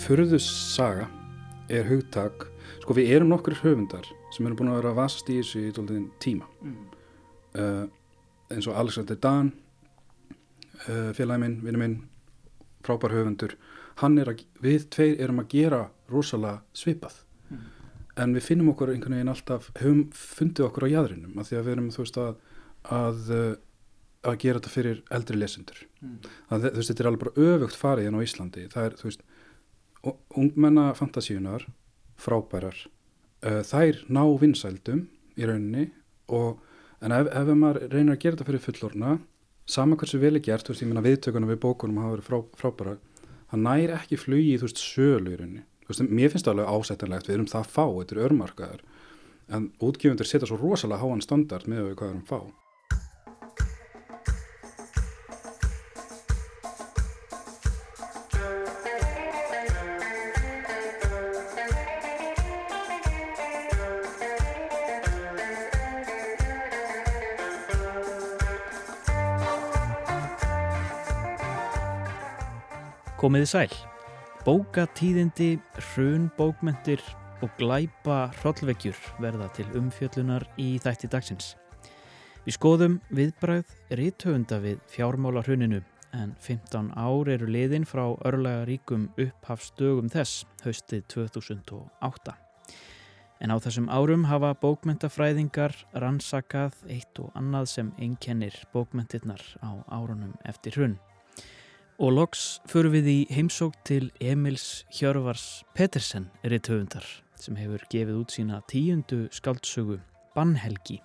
Furðussaga er hugtak, sko við erum nokkur höfundar sem erum búin að vera að vast í þessu í tóltiðin tíma mm. uh, eins og Alexander Dahn uh, félagi minn, vinnu minn frábær höfundur hann er að, við tveir erum að gera rosalega svipað mm. en við finnum okkur einhvern veginn alltaf höfum fundið okkur á jæðrinum að því að við erum þú veist að að, uh, að gera þetta fyrir eldri lesendur mm. þú veist, þetta er alveg bara öfugt farið hérna á Íslandi, það er, þú veist ungmenna fantasíunar frábærar uh, þær ná vinsældum í rauninni og, en ef, ef maður reynir að gera þetta fyrir fullorna sama hversu vel er gert, þú veist, ég minna viðtökunum við bókunum hafa verið frá, frábæra það næri ekki flugi í þú veist sölu í rauninni. Þú veist, mér finnst það alveg ásættanlegt við erum það að fá, þetta er örmarkaðar en útgjöfundur setja svo rosalega háan standard með hvað erum fá Komiði sæl. Bókatíðindi, hrun bókmentir og glæpa hrollvekjur verða til umfjöllunar í þætti dagsins. Við skoðum viðbræð rítöfunda við fjármála hruninu en 15 ár eru liðin frá örlega ríkum upphafstögum þess haustið 2008. En á þessum árum hafa bókmentafræðingar rannsakað eitt og annað sem einkennir bókmentirnar á árunum eftir hrun. Og loks förum við í heimsók til Emils Hjörvars Pettersen erithöfundar sem hefur gefið út sína tíundu skáldsögu Bannhelgi.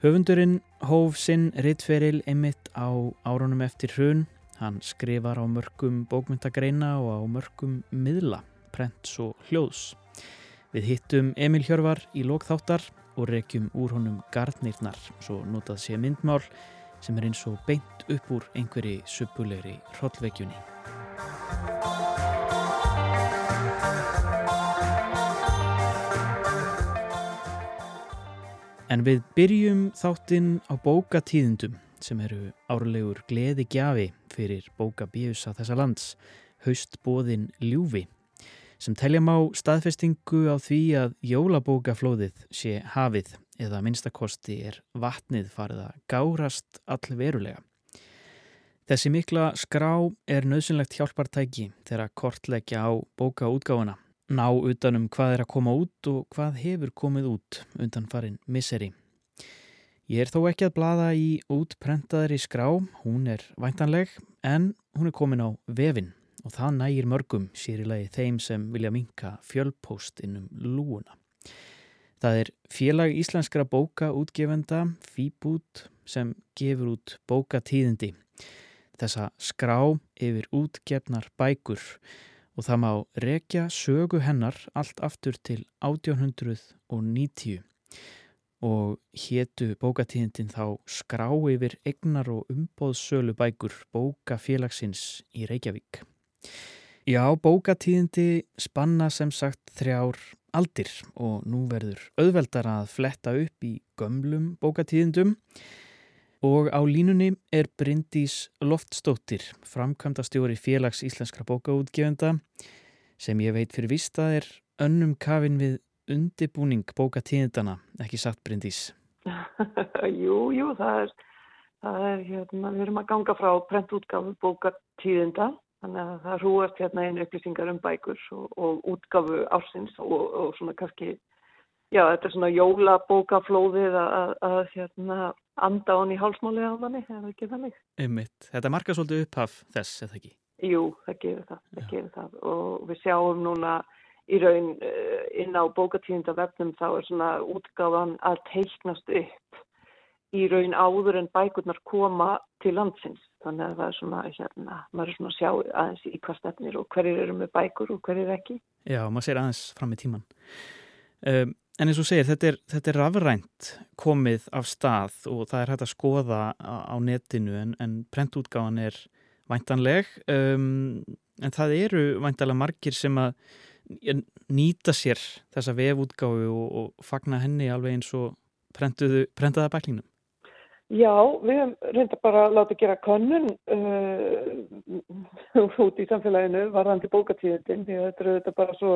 Höfundurinn hóf sinn rittferil emitt á árunum eftir hrun. Hann skrifar á mörgum bókmyndagreina og á mörgum miðla, prents og hljóðs. Við hittum Emil Hjörvar í lókþáttar og rekjum úr honum gardnirnar, svo notað sé myndmál sem er eins og beint upp úr einhverji suppulegri hrollveikjunni. En við byrjum þáttinn á bókatíðindum sem eru árlegur gleði gjafi fyrir bókabíusa þessa lands, haustbóðin Ljúfi, sem telja má staðfestingu á því að jólabókaflóðið sé hafið eða minnstakosti er vatnið farið að gárast allverulega. Þessi mikla skrá er nöðsynlegt hjálpartæki þegar að kortleggja á bókaútgáfuna, ná utanum hvað er að koma út og hvað hefur komið út undan farin miseri. Ég er þó ekki að blada í útprentaðri skrá, hún er væntanleg, en hún er komin á vefin og það nægir mörgum sér í lagi þeim sem vilja minka fjölpóst innum lúuna. Það er félag íslenskra bókaútgefenda, FIBút, sem gefur út bókatíðindi. Þessa skrá yfir útgefnar bækur og það má rekja sögu hennar allt aftur til 1890 og héttu bókatíðindin þá skrá yfir egnar og umbóðsölu bækur bókafélagsins í Reykjavík. Já, bókatíðindi spanna sem sagt þrjár aldir og nú verður auðveldar að fletta upp í gömlum bókatíðindum. Og á línunni er Bryndís Loftstóttir, framkvæmda stjóri félags íslenskra bókaútgefenda sem ég veit fyrir vista er önnum kafin við undibúning bókatíðindana, ekki satt Bryndís? jú, jú, það er, það er hérna, við erum að ganga frá prentútgafu bókatíðinda Þannig að það hrúast hérna einu upplýsingar um bækur og, og útgafu ársins og, og svona kannski, já þetta er svona jólabókaflóðið að, hérna anda hann í hálsmáli á manni, er það ekki þannig? Ummitt, þetta markar svolítið upphaf þess, eða ekki? Jú, það gefur það, það gefur það og við sjáum núna í raun eh, inn á bókatíðinda vefnum þá er svona útgáfan að teiknast upp í raun áður en bækurnar koma til landsins þannig að það er svona, hérna, maður er svona að sjá aðeins í hvað stefnir og hverjir eru með bækur og hverjir ekki. Já, maður sér aðeins fram í tíman. Um, en eins og segir, þetta er, þetta er rafrænt komið af stað og það er hægt að skoða á, netinu en, en prentútgáðan er væntanleg um, en það eru væntalega margir sem að nýta sér þessa vefútgáðu og, og fagna henni alveg eins og prentaða bæklingnum. Já, við hefum reynda bara láta gera könnun uh, út í samfélaginu varðandi bókatíðindin því að þetta er bara svo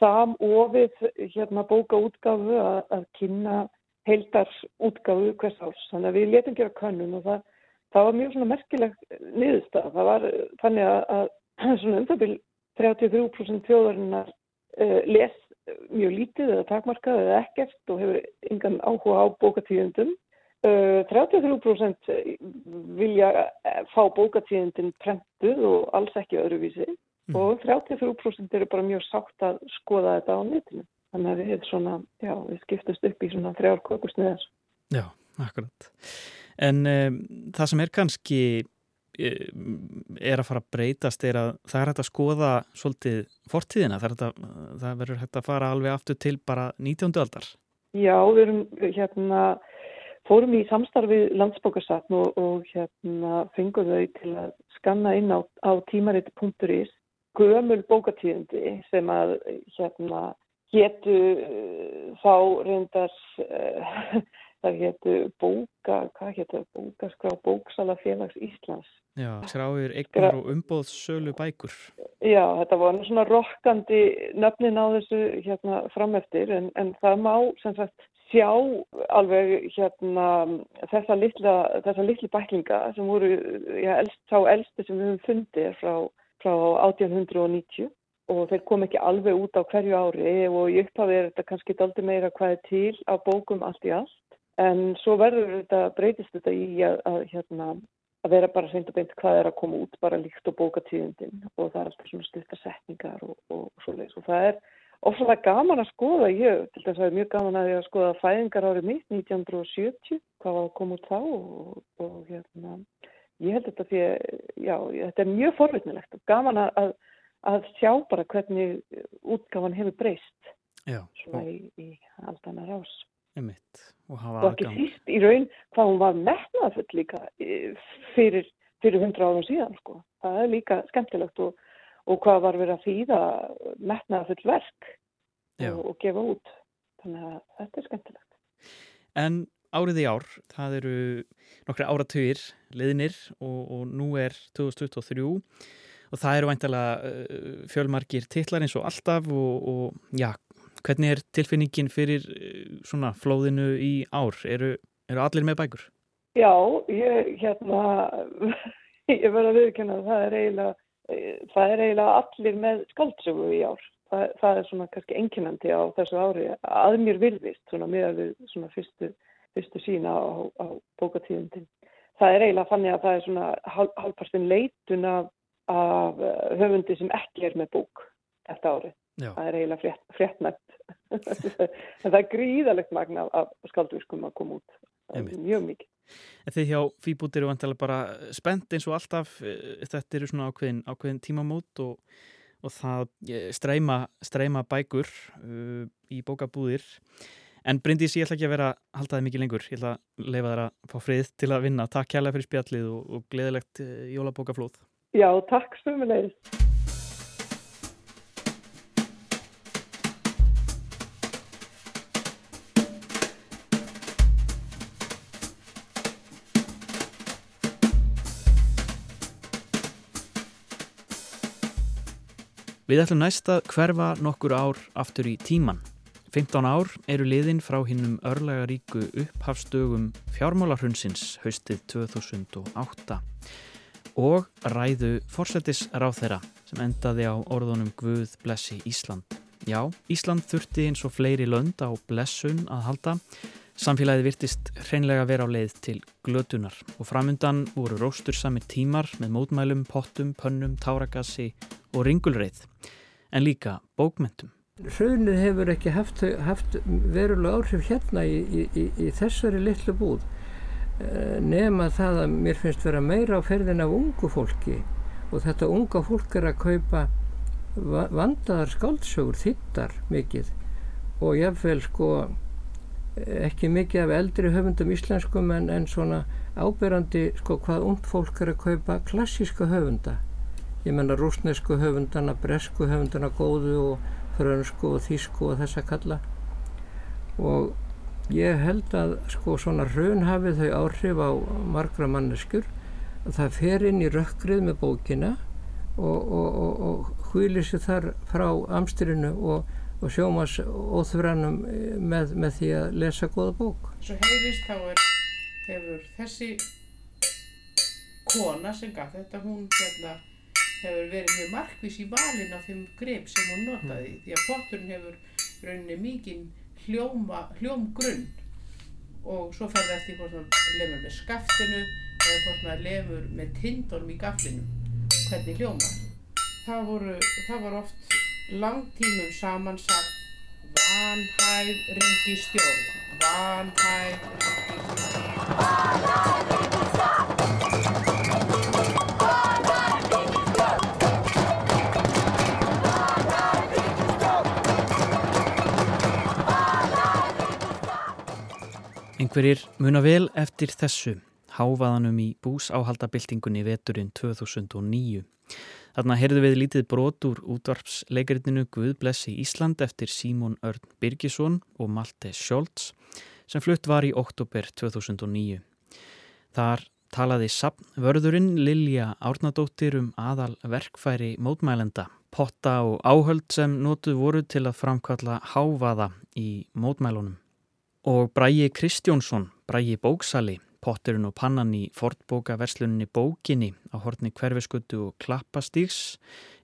samofið hérna bókaútgáfu að, að kynna heildar útgáfu hvers árs. Þannig að við letum gera könnun og það, það var mjög svona merkileg niðurstað. Það var þannig að, að um það byrj 33% þjóðarinnar uh, les mjög lítið eða takmarkað eða ekkert og hefur yngan áhuga á bókatíðundum. Uh, 33% vilja fá bókatíðundin prentuð og alls ekki öðruvísi mm. og 33% eru bara mjög sátt að skoða þetta á netinu. Þannig að við, svona, já, við skiptast upp í svona þrjár kokusniðar. Já, akkurat. En um, það sem er kannski er að fara að breytast er að það er hægt að skoða svolítið fortíðina, það, að, það verður hægt að fara alveg aftur til bara 19. aldar. Já, við erum hérna, fórum í samstarfið landsbókarsatn og, og hérna fengum þau til að skanna inn á, á tímaritt.is gömul bókatíðindi sem að hérna getu þá reyndar það getu bóka, hvað getur bókaskrá bóksala félags Íslands Já, skráir eignar og umbóðssölu bækur. Já, þetta var svona rokkandi nöfnin á þessu hérna frameftir en, en það má sem sagt sjá alveg hérna þessa litla, þessa litli bæklinga sem voru, já, elst, sá elsti sem við höfum fundið frá, frá 1890 og þeir kom ekki alveg út á hverju ári og í upphafið er þetta kannski aldrei meira hvað er til á bókum allt í allt en svo verður þetta, breytist þetta í að, að hérna að vera bara seint og beint hvað er að koma út bara líkt og bókatíðundin og það er alltaf svona styrka setningar og, og, og svo leiðis og það er ofsalega gaman að skoða ég, til þess að það er mjög gaman að ég að skoða fæðingar árið mitt 1970 hvað var að koma út þá og, og hérna ég held þetta því að já, þetta er mjög forvitnilegt og gaman að, að, að sjá bara hvernig útgáfan hefur breyst svona í, í aldanar ás og og ekki síst í raun hvað hún var metnaðfull líka fyrir, fyrir hundra árum síðan sko. það er líka skemmtilegt og, og hvað var verið að þýða metnaðfull verk og, og gefa út. Þannig að þetta er skemmtilegt. En árið í ár það eru nokkru áratugir leðinir og, og nú er 2023 og það eru væntalega fjölmarkir titlar eins og alltaf og já, Hvernig er tilfinningin fyrir eh, svona flóðinu í ár? Eru, eru allir með bækur? Já, ég, hérna, ég verði að viðkynna að það er eiginlega, eh, það er eiginlega allir með skaldsögu í ár. Það, það er svona kannski enginandi á þessu ári að mér virðist, svona með svona fyrstu, fyrstu sína á, á bókatíðundin. Það er eiginlega fannig að það er svona hálfpartin leitun af, af eh, höfundi sem ekki er með bók þetta árið. Já. það er eiginlega frétt, fréttnætt en það er gríðalegt magna af skaldvískum að koma út. Mjög mikið. En þið hjá Fýbút eru vantilega bara spennt eins og alltaf eh, þetta eru svona ákveðin, ákveðin tímamót og, og það eh, streyma, streyma bækur uh, í bókabúðir. En Bryndís ég ætla ekki að vera að halda þið mikið lengur. Ég ætla að leifa þær að fá frið til að vinna. Takk kærlega fyrir spjallið og, og gleðilegt jólabókaflóð. Já, takk sömulegist Við ætlum næst að hverfa nokkur ár aftur í tíman. 15 ár eru liðin frá hinnum örlega ríku upphafstögum fjármálarhundsins haustið 2008 og ræðu fórsetis ráð þeirra sem endaði á orðunum Guð blessi Ísland. Já, Ísland þurfti eins og fleiri lönd á blessun að halda. Samfélagið virtist hreinlega vera á leið til glötunar og framundan voru róstur samir tímar með mótmælum, pottum, pönnum, táragassi og ringulreið en líka bókmentum. Hrunið hefur ekki haft, haft verulega áhrif hérna í, í, í, í þessari litlu búð eh, nema það að mér finnst vera meira á ferðin af ungu fólki og þetta unga fólk er að kaupa vandaðar skáldsögur, þittar mikið og jáfnveil sko ekki mikið af eldri höfundum íslenskum en, en svona ábyrrandi sko hvað ung fólk er að kaupa klassíska höfunda. Ég menna rúsnesku höfundana, bresku höfundana góðu og frönsku og þísku og þessa kalla. Og ég held að sko svona raun hafið þau áhrif á margra manneskjur. Það fer inn í rökkrið með bókina og, og, og, og hvílir sér þar frá amstyrinu og, og sjómas óþvrannum með, með því að lesa goða bók. Svo heyrist þá er, hefur þessi kona sem gaf þetta, hún hérna hefur verið mjög markvís í valin af þeim grip sem hún notaði. Því að potturinn hefur rauninni mikinn hljómgrunn. Og svo fer það eftir hvort maður lemur með skaftinu eða hvort maður lemur með tindunum í gaflinu hvernig hljómar? Það voru, það var oft langtímum samansagt vanhæf ríkistjórn vanhæf ríkistjórn vanhæf ríkistjórn Einhverjir muna vel eftir þessu. Háfaðanum í búsáhaldabildingunni veturinn 2009. Þarna heyrðu við lítið brot úr útvarpsleikaritinu Guðblessi Ísland eftir Símón Örn Birgisson og Malte Scholz sem flutt var í oktober 2009. Þar talaði sapnvörðurinn Lilja Árnadóttir um aðal verkfæri mótmælenda, potta og áhöld sem notuð voru til að framkalla háfaða í mótmælunum. Og Bræi Kristjónsson, Bræi Bóksali, potturinn og pannan í fortbókaversluninni Bókinni á hortni hverfiskutu og klappastíks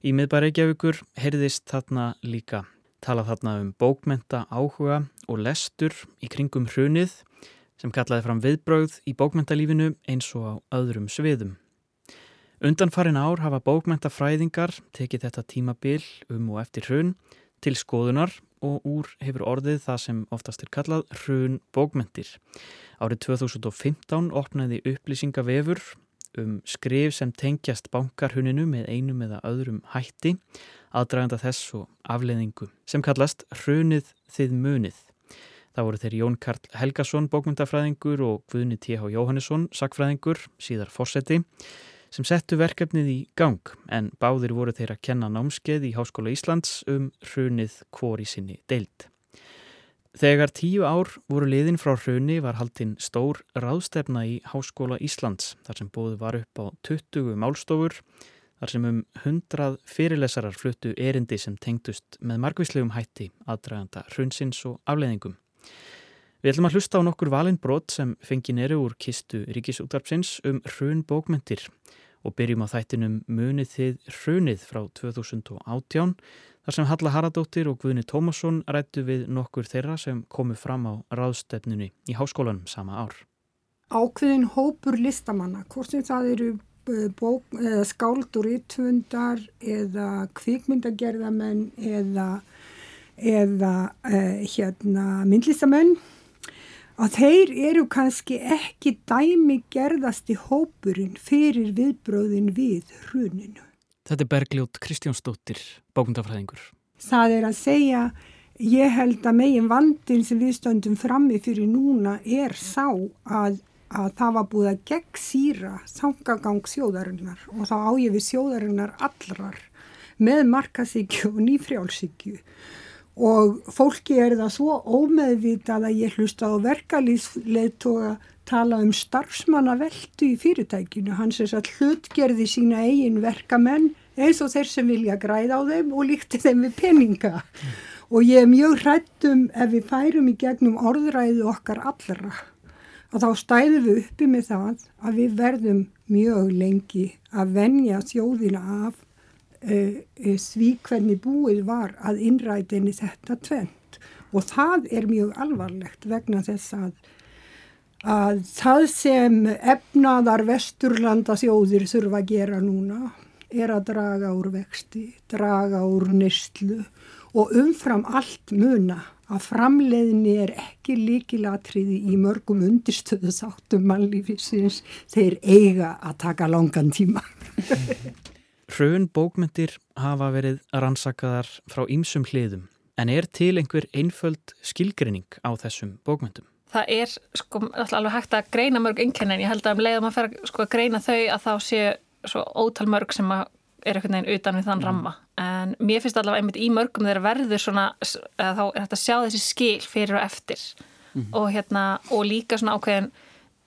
í miðbæreikjavíkur heyrðist þarna líka. Talað þarna um bókmenta áhuga og lestur í kringum hrunið sem kallaði fram viðbrögð í bókmentalífinu eins og á öðrum sviðum. Undanfarin ár hafa bókmentafræðingar tekið þetta tímabil um og eftir hrun til skoðunar og úr hefur orðið það sem oftast er kallað hrun bókmentir. Árið 2015 opnaði upplýsingavefur um skrif sem tengjast bankarhuninu með einum eða öðrum hætti, aðdraganda þess og afleðingu, sem kallast hrunið þið munið. Það voru þeir Jón Karl Helgason, bókmyndafræðingur og Guðni T.H. Jóhannesson, sakfræðingur, síðar fórseti, sem settu verkefnið í gang en báðir voru þeir að kenna námskeið í Háskóla Íslands um hrunið hvori sinni deild. Þegar tíu ár voru liðin frá hruni var haldinn stór ráðstefna í Háskóla Íslands þar sem bóðu var upp á 20 málstofur þar sem um 100 fyrirlesarar fluttu erindi sem tengdust með margvíslegum hætti aðdraganda hrunsins og afleðingum. Við ætlum að hlusta á nokkur valinbrot sem fengið neru úr kistu ríkisútvarpsins um hrun bókmentir og byrjum á þættinum Munið þið hrunið frá 2018 þar sem Halla Haradóttir og Guðni Tómasson rættu við nokkur þeirra sem komu fram á ráðstefnunni í háskólanum sama ár. Ákveðin hópur listamanna, hvort sem það eru bók, eða skáldur yttfundar eða kvikmyndagerðamenn eða, eða eh, hérna, myndlistamenn að þeir eru kannski ekki dæmi gerðasti hópurinn fyrir viðbröðin við hruninu. Þetta er Bergljót Kristjánsdóttir, bókundafræðingur. Það er að segja, ég held að megin vandin sem við stöndum frammi fyrir núna er sá að, að það var búið að gegn síra þangagang sjóðarinnar og þá á ég við sjóðarinnar allrar með markasíkju og nýfrjálsíkju og fólki er það svo ómeðvitað að ég hlusta á verkalýsleitoga tala um starfsmannaveldu í fyrirtækinu. Hans er að hlutgerði sína eigin verkamenn eins og þeir sem vilja græða á þeim og líkti þeim við peninga. Mm. Og ég er mjög hrættum ef við færum í gegnum orðræðu okkar allra að þá stæðum við uppi með það að við verðum mjög lengi að venja þjóðina af því hvernig búið var að innrætinni þetta tvent og það er mjög alvarlegt vegna þess að, að það sem efnaðar vesturlanda þjóðir þurfa að gera núna er að draga úr vexti, draga úr nýstlu og umfram allt muna að framleiðinni er ekki líkilatriði í mörgum undirstöðu sáttum mannlífisins þeir eiga að taka langan tíma. Hrön bókmyndir hafa verið rannsakaðar frá ýmsum hliðum en er til einhver einföld skilgrinning á þessum bókmyndum? Það er sko alveg hægt að greina mörg einnkjörn en ég held að um leiðum að fer sko, að greina þau að þá sé svo ótal mörg sem er einhvern veginn utan við þann mm. ramma en mér finnst allavega einmitt í mörgum þegar verður svona þá er hægt að sjá þessi skil fyrir og eftir mm. og hérna og líka svona ákveðin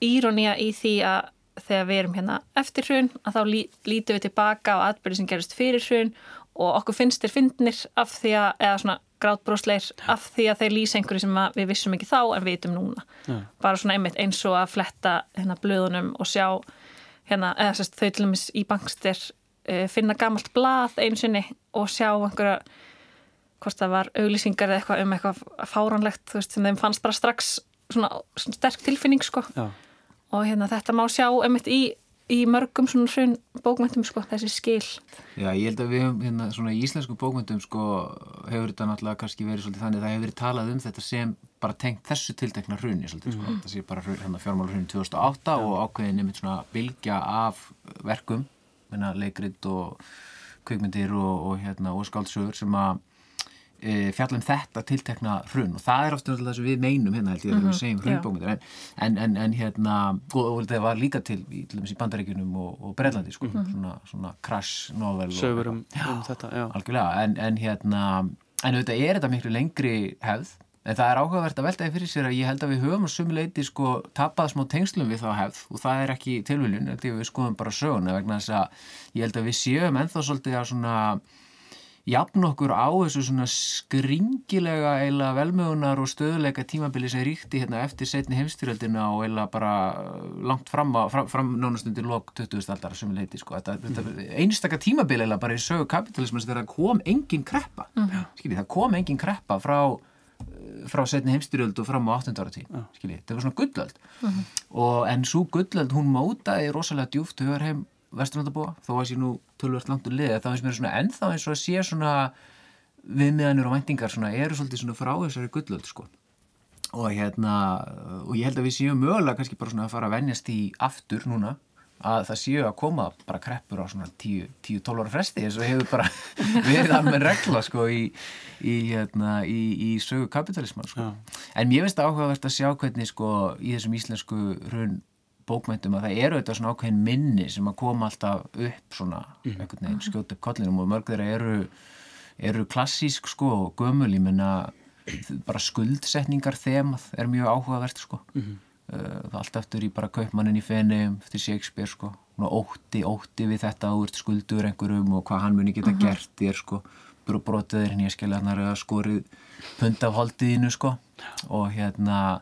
írónía í því að þegar við erum hérna eftir hrun að þá lí, lítum við tilbaka á atbyrði sem gerist fyrir hrun og okkur finnst þér fyndnir af því að, eða svona grátbrósleir af því að þeir lýsa einhverju sem við vissum ekki þá en vitum núna. Ja. Bara svona einmitt eins og að fletta hérna blöðunum og sjá hérna, eða sérst þau til dæmis í bangstir uh, finna gamalt blað einu sinni og sjá einhverja hvort það var auglýsingar eða eitthvað um eitthvað fáranlegt þú veist sem þeim fannst bara strax svona, svona sterk tilfinning sko Já. Og hérna þetta má sjá einmitt í í mörgum svona hrun bókmyndum sko, þessi skil. Já, ég held að við hefum hérna svona í íslensku bókmyndum sko hefur þetta náttúrulega kannski verið svolítið þannig að það hefur verið talað um þetta sem bara tengt þessu tiltekna hrunni svolítið sko, mm. það sé bara hérna, fjármálurhrunni 2008 Já. og ákveðin nefnit svona bilgja af verkum, leikrit og kveikmyndir og, og hérna og skáldsögur sem að fjalla um þetta tiltekna hrun. Og það er ofta það sem við meinum hérna held ég að við segjum hrunbókmyndir en, en, en hérna og, og þetta var líka til í, í bandaríkunum og, og Breitlandi sko, mm -hmm. svona, svona crash novel sögur um, um þetta já. algjörlega. En, en hérna en auðvitað er þetta miklu lengri hefð. En það er áhugavert að veltaði fyrir sér að ég held að við höfum á sumuleiti sko tapað smá tengslum við þá hefð. Og það er ekki tilviljun, við skoðum bara söguna vegna þess að ég held að við séum enþá svolítið að svona jafn okkur á þessu svona skringilega eila velmögunar og stöðuleika tímabili sem ríkti hérna eftir setni heimstyrjaldina og eila bara langt fram, fram, fram nánastundir lok 20. aldar sem við leiti sko. Þetta, mm. þetta einstakka tímabili eila bara í sögu kapitalismans þegar kom engin kreppa mm. Skilji, það kom engin kreppa frá frá setni heimstyrjöld og fram á 18. ára tí það var svona gullöld mm. og en svo gullöld hún mótaði rosalega djúft höfur heim vesturlandabúa þó að sé nú tölvört langt úr liði þá finnst mér svona ennþá eins og að sé svona viðmiðanir og væntingar svona eru svolítið svona frá þessari gullöld sko og hérna og ég held að við séum mögulega kannski bara svona að fara að vennjast í aftur núna að það séu að koma bara kreppur á svona 10-12 ára fresti eins og hefur bara verið alveg regla sko í, í, hérna, í, í sögu kapitalisman sko. en mér finnst það áhugavert að sjá hvernig sko í þessum íslensku hrun bókmyndum að það eru þetta svona ákveðin minni sem að koma alltaf upp svona mm. einhvern veginn skjóta upp kollinum og mörg þeirra eru, eru klassísk sko og gömul, ég menna bara skuldsetningar þemað er mjög áhugavert sko. Mm uh, allt eftir í bara kaupmannin í fenni eftir Shakespeare sko. Ótti, ótti við þetta áður skuldur einhverjum og hvað hann muni geta mm -hmm. gert þér sko. Ég skilja hann að skorið pund af holdiðinu sko. Og hérna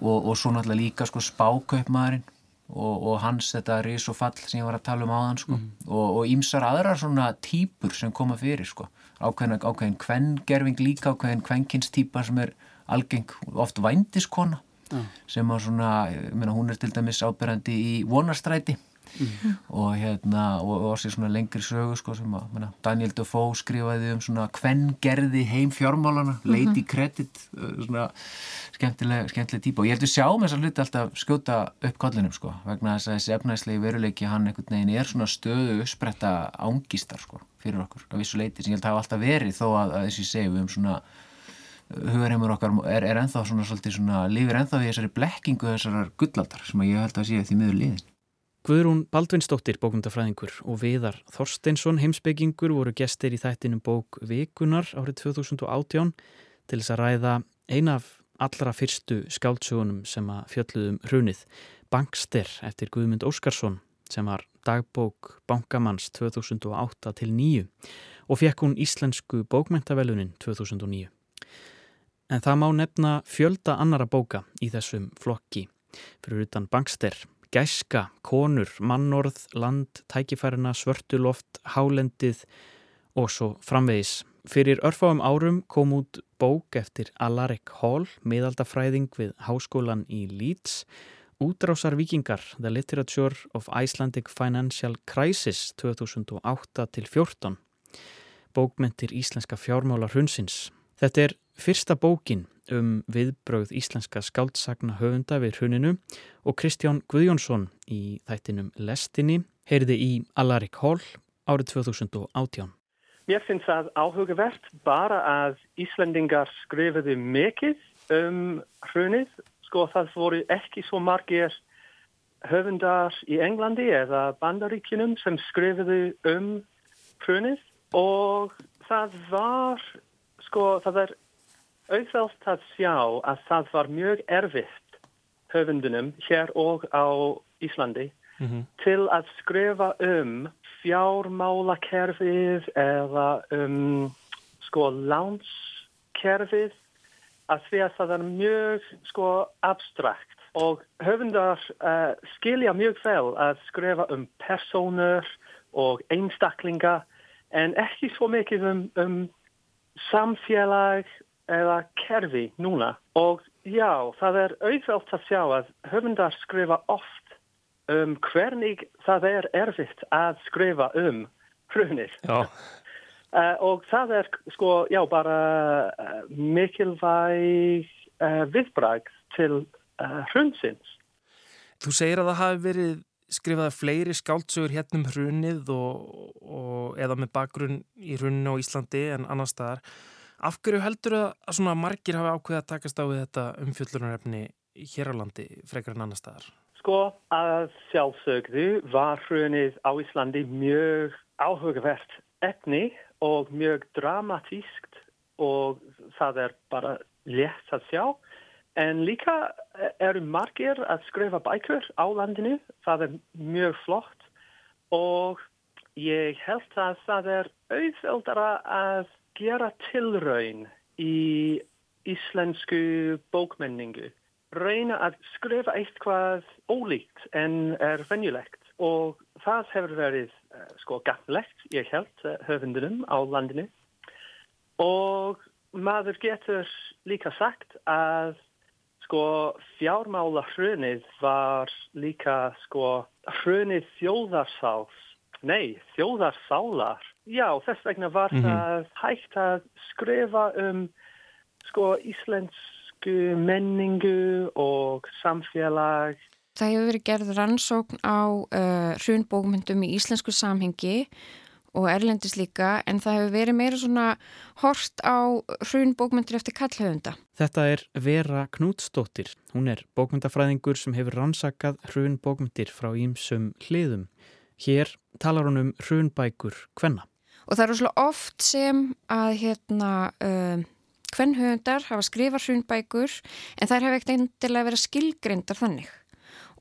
og, og svo náttúrulega líka sko spákaupmaðurinn og, og hans þetta ris og fall sem ég var að tala um áðan sko mm. og ímsar aðrar svona týpur sem koma fyrir sko ákveðin, ákveðin kvengerfing líka ákveðin kvenkinstýpa sem er algeng oft vændiskona mm. sem að svona, ég meina hún er til dæmis ábyrgandi í vonarstræti mm. og hérna og, sér svona lengri sögu sko sem að menna, Daniel Defoe skrifaði um svona kvengerði heim fjármálana -hmm. Lady Credit svona skemmtileg, skemmtileg típa og ég heldur sjá með þess að hluti alltaf skjóta upp kollinum sko vegna þess að þessi efnæslegi veruleiki hann einhvern veginn er svona stöðu uppspretta ángistar sko fyrir okkur á vissu leiti sem ég held að hafa alltaf verið þó að, að þessi segjum um svona hugarheimur okkar er, er ennþá svona svolítið svona lifir ennþá í þessari blekkingu þessar gullaldar sem ég held að sé því miður liðin. Guðrún Baldvinsdóttir bókundafræðingur og Viðar Þorsteinsson heimsbyggingur voru gestir í þættinum bók Vikunar árið 2018 til þess að ræða einaf allra fyrstu skáltsugunum sem að fjöldluðum hrunið Bankster eftir Guðmund Óskarsson sem var dagbók Bankamanns 2008 til 9 og fekk hún Íslensku bókmentavelunin 2009. En það má nefna fjölda annara bóka í þessum flokki fyrir utan Bankster, Gæska, Konur, Mannorð, Land, Tækifærina, Svörtuloft, Hálendið og svo framvegis Fyrir örfáum árum kom út bók eftir Alaric Hall, miðaldafræðing við Háskólan í Leeds, Útrásar vikingar, The Literature of Icelandic Financial Crisis 2008-14, bókmentir íslenska fjármála hrunsins. Þetta er fyrsta bókin um viðbröð íslenska skáldsagna höfunda við hruninu og Kristján Guðjónsson í þættinum Lestinni heyrði í Alaric Hall árið 2018. Mér finnst það áhugavert bara að Íslandingar skrifuðu mikið um hrunið. Sko það voru ekki svo margir höfundar í Englandi eða bandaríkinum sem skrifuðu um hrunið og það var, sko það er auðvelt að sjá að það var mjög erfitt höfundunum hér og á Íslandi -hmm. til að skrifa um fjármálakerfið eða um sko lánskerfið að því að það er mjög sko abstrakt og höfundar uh, skilja mjög vel að skrifa um personur og einstaklinga en ekki svo mikið um, um samfélag eða kerfi núna og já, það er auðvelt að sjá að höfundar skrifa oft um hvernig það er erfitt að skrifa um hrunir. Uh, og það er sko, já, bara uh, mikilvæg uh, viðbrag til hrunsins. Þú segir að það hafi verið skrifaði fleiri skáltsögur hérna um hrunið og, og eða með bakgrunn í hruninu á Íslandi en annar staðar. Af hverju heldur það að svona margir hafi ákveðið að takast á við þetta umfjöllunarefni hér á landi frekar en annar staðar? Sko að sjálfsögðu var hrunið á Íslandi mjög áhugavert efni og mjög dramatískt og það er bara létt að sjá. En líka eru margir að skrifa bækur á landinu, það er mjög flott og ég held að það er auðveldara að gera tilraun í íslensku bókmenningu. Reyna að skrifa eitthvað ólíkt en er venjulegt og það hefur verið uh, sko gafnlegt, ég held, uh, höfundunum á landinu og maður getur líka sagt að sko fjármála hrunið var líka sko hrunið þjóðarsáls, nei þjóðarsálar. Já, þess vegna var mm -hmm. það hægt að skrifa um sko íslensku menningu og samfélag Það hefur verið gerð rannsókn á uh, hrunbókmyndum í íslensku samhengi og erlendis líka en það hefur verið meira svona hort á hrunbókmyndir eftir kallhauðunda. Þetta er Vera Knútsdóttir. Hún er bókmyndafræðingur sem hefur rannsakað hrunbókmyndir frá ímsum hliðum. Hér talar hún um hrunbækur hvenna. Og það eru svolítið oft sem að hérna... Uh, Hvennhauðundar hafa skrifað hrunbækur en þær hefur ekkert eindilega verið skilgreyndar þannig.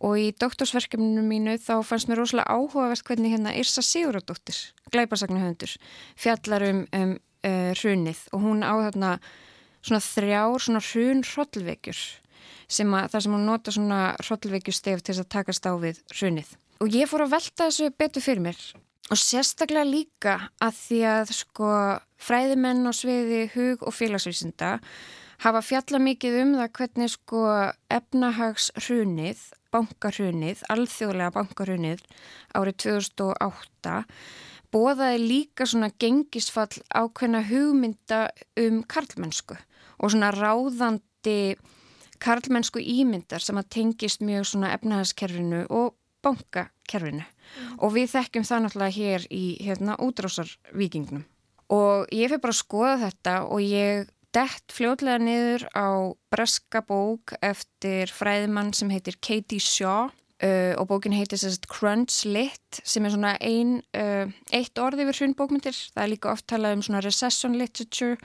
Og í doktorsverkefninu mínu þá fannst mér rosalega áhugavert hvernig hérna Irsa Siguradóttir, glæparsagnuhöndur, fjallar um, um uh, hrunið. Og hún á þarna svona þrjár svona hrun hrollvekjur sem að það sem hún nota svona hrollvekjustef til að takast á við hrunið. Og ég fór að velta þessu betur fyrir mér og sérstaklega líka að því að sko fræðimenn á sviði hug og félagsvísinda hafa fjalla mikið um það hvernig sko efnahags hrunið bankarhunið, alþjóðlega bankarhunið árið 2008 bóðaði líka svona gengisfall ákveðna hugmynda um karlmennsku og svona ráðandi karlmennsku ímyndar sem að tengist mjög svona efnahagskerfinu og bankakerfinu mm. og við þekkjum það náttúrulega hér í hérna útrásarvíkingnum og ég fyrir bara að skoða þetta og ég dett fljóðlega niður á breska bók eftir fræðimann sem heitir Katie Shaw uh, og bókin heitir sérst Crunch Lit sem er svona ein, uh, eitt orð yfir hrundbókmyndir. Það er líka oft talað um svona recession literature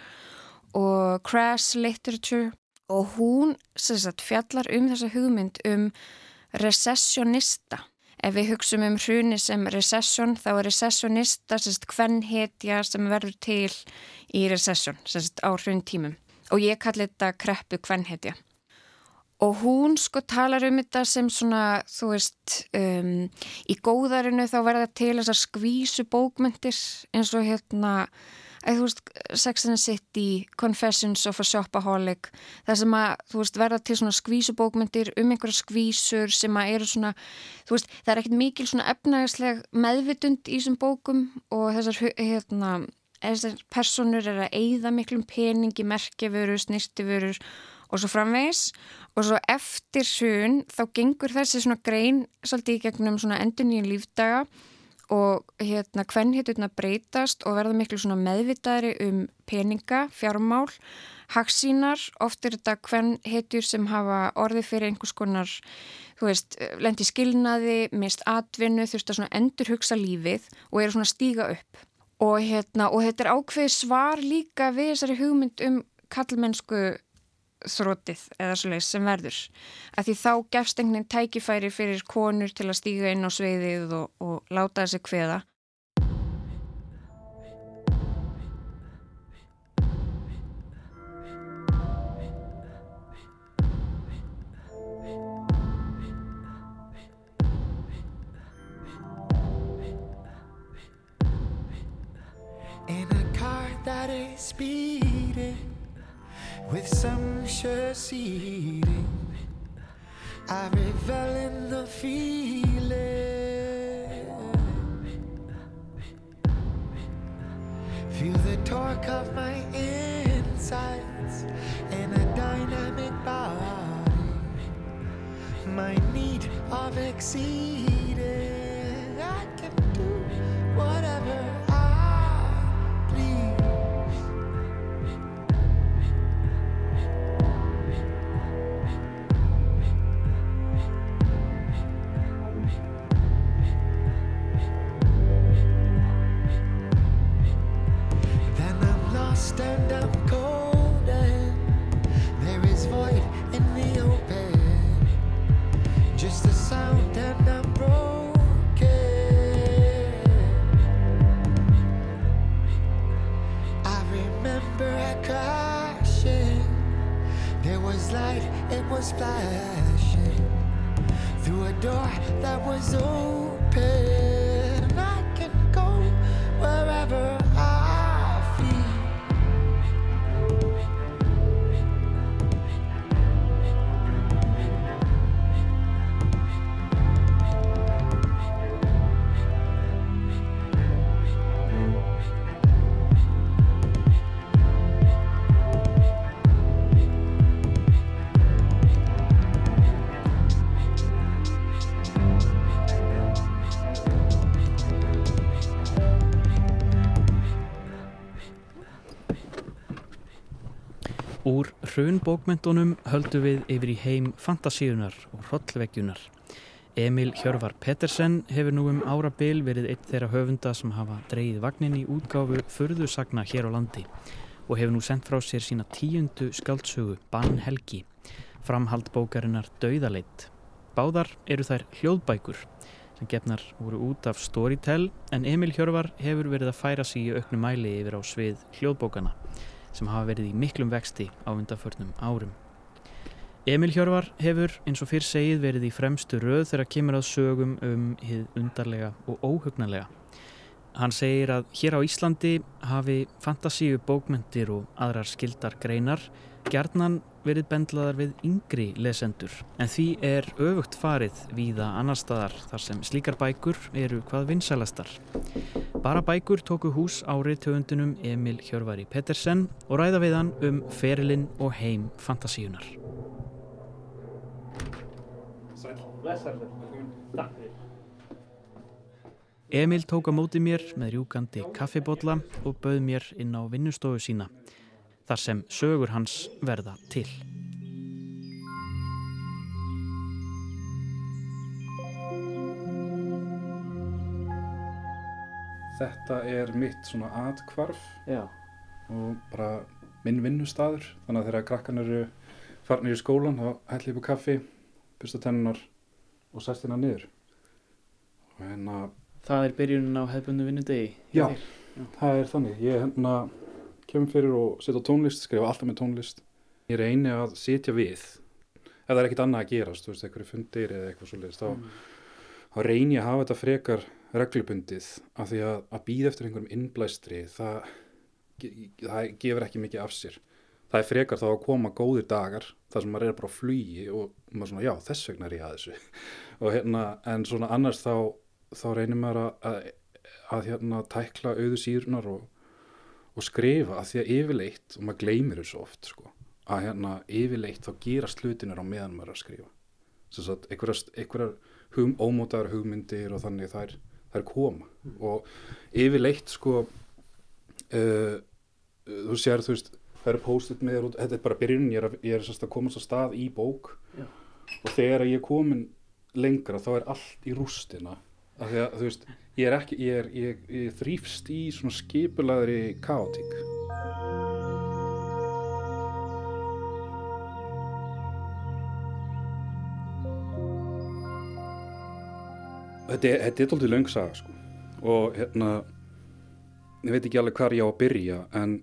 og crash literature og hún sérst fjallar um þessa hugmynd um recessionista. Ef við hugsaum um hruni sem recession þá er recessionista sérst hvern hetja sem verður til í recession, semst á hrun tímum og ég kalli þetta kreppu kvennhetja og hún sko talar um þetta sem svona þú veist um, í góðarinu þá verða til þessar skvísu bókmyndir eins og hérna eða þú veist Sex and the City, Confessions of a Shopaholic það sem að þú veist verða til svona skvísu bókmyndir um einhverja skvísur sem að eru svona þú veist það er ekkert mikil svona efnægisleg meðvitund í þessum bókum og þessar hérna þessar personur er að eigða miklum peningi, merkjavörur, snirtiförur og svo framvegis. Og svo eftir sun þá gengur þessi svona grein svolítið í gegnum svona endur nýjum lífdaga og hérna hvern hitturna breytast og verða miklu svona meðvitaðri um peninga, fjármál, haksínar, oft er þetta hvern hittur sem hafa orði fyrir einhvers konar, þú veist, lendi skilnaði, mist atvinnu, þurft að svona endur hugsa lífið og eru svona stíga upp. Og, hérna, og þetta er ákveð svar líka við þessari hugmynd um kallmennsku þrótið eða svo leiðis sem verður. Að því þá gefst einhvern veginn tækifæri fyrir konur til að stíga inn á sveiðið og, og láta þessi kveða. In a car that is speeding with some sure seating, I revel in the feeling. Feel the torque of my insides in a dynamic body. My need of exceeding, hrunbókmentunum höldu við yfir í heim fantasíunar og hrollveggjunar. Emil Hjörvar Pettersen hefur nú um árabil verið einn þeirra höfunda sem hafa dreyið vagnin í útgáfu förðusagna hér á landi og hefur nú sendt frá sér sína tíundu skaldsögu Bann Helgi, framhald bókarinnar Dauðaleitt. Báðar eru þær hljóðbækur sem gefnar voru út af Storytel en Emil Hjörvar hefur verið að færa sig í auknu mæli yfir á svið hljóðbókana sem hafa verið í miklum vexti á undanförnum árum. Emil Hjörvar hefur, eins og fyrr segið, verið í fremstu röð þegar kemur að sögum um hið undarlega og óhugnarlega. Hann segir að hér á Íslandi hafi fantasíu bókmyndir og aðrar skildar greinar gjarnan verið bendlaðar við yngri lesendur en því er öfugt farið víða annar staðar þar sem slíkar bækur eru hvað vinsælastar. Bara bækur tóku hús á reytöfundunum Emil Hjörvari Pettersen og ræða við hann um ferilinn og heim fantasíunar. Emil tók á móti mér með rjúkandi kaffibotla og bauð mér inn á vinnustofu sína þar sem sögur hans verða til. Þetta er mitt svona atkvarf Já. og bara minn vinnustadur. Þannig að þegar krakkan eru farnir í skólan þá helli ég upp á kaffi, byrsta tennunar og sest hérna niður. Og hérna, Það er byrjunin á hefðbundu vinnudegi. já, það er þannig. Ég hérna kemur fyrir og setja tónlist, skrifa alltaf með tónlist. Ég reyni að sitja við. Ef það er ekkert annað að gerast, þú veist, einhverju fundir eða eitthvað svoleiðist, þá, þá reyni ég að hafa þetta frekar reglubundið af því að, að býða eftir einhverjum innblæstri, það, það gefur ekki mikið af sér. Það er frekar þá að koma góðir dagar þar sem maður er bara á flugi og maður svona, já, þess vegna er ég að þessu. og hérna, en svona annars þá, þá reynir maður að, að, að hérna, tækla auðu sírunar og, og skrifa að því að yfirleitt, og maður gleymir þessu oft, sko, að hérna yfirleitt þá gerast hlutinir á meðan maður að skrifa. Að einhverjar, hugm, ómótaðar hugmyndir og þannig þær, þær koma. Og yfirleitt sko uh, þú sér þú veist það eru post-it með þér út, þetta er bara byrjun ég er, er að komast á stað í bók. Já. og þegar ég er komin lengra þá er allt í rústina. Af því að þú veist ég er ekki, ég er, ég, ég þrýfst í svona skipulaðri kaotík þetta er, þetta er tóltið löng saga sko. og hérna ég veit ekki alveg hvar ég á að byrja en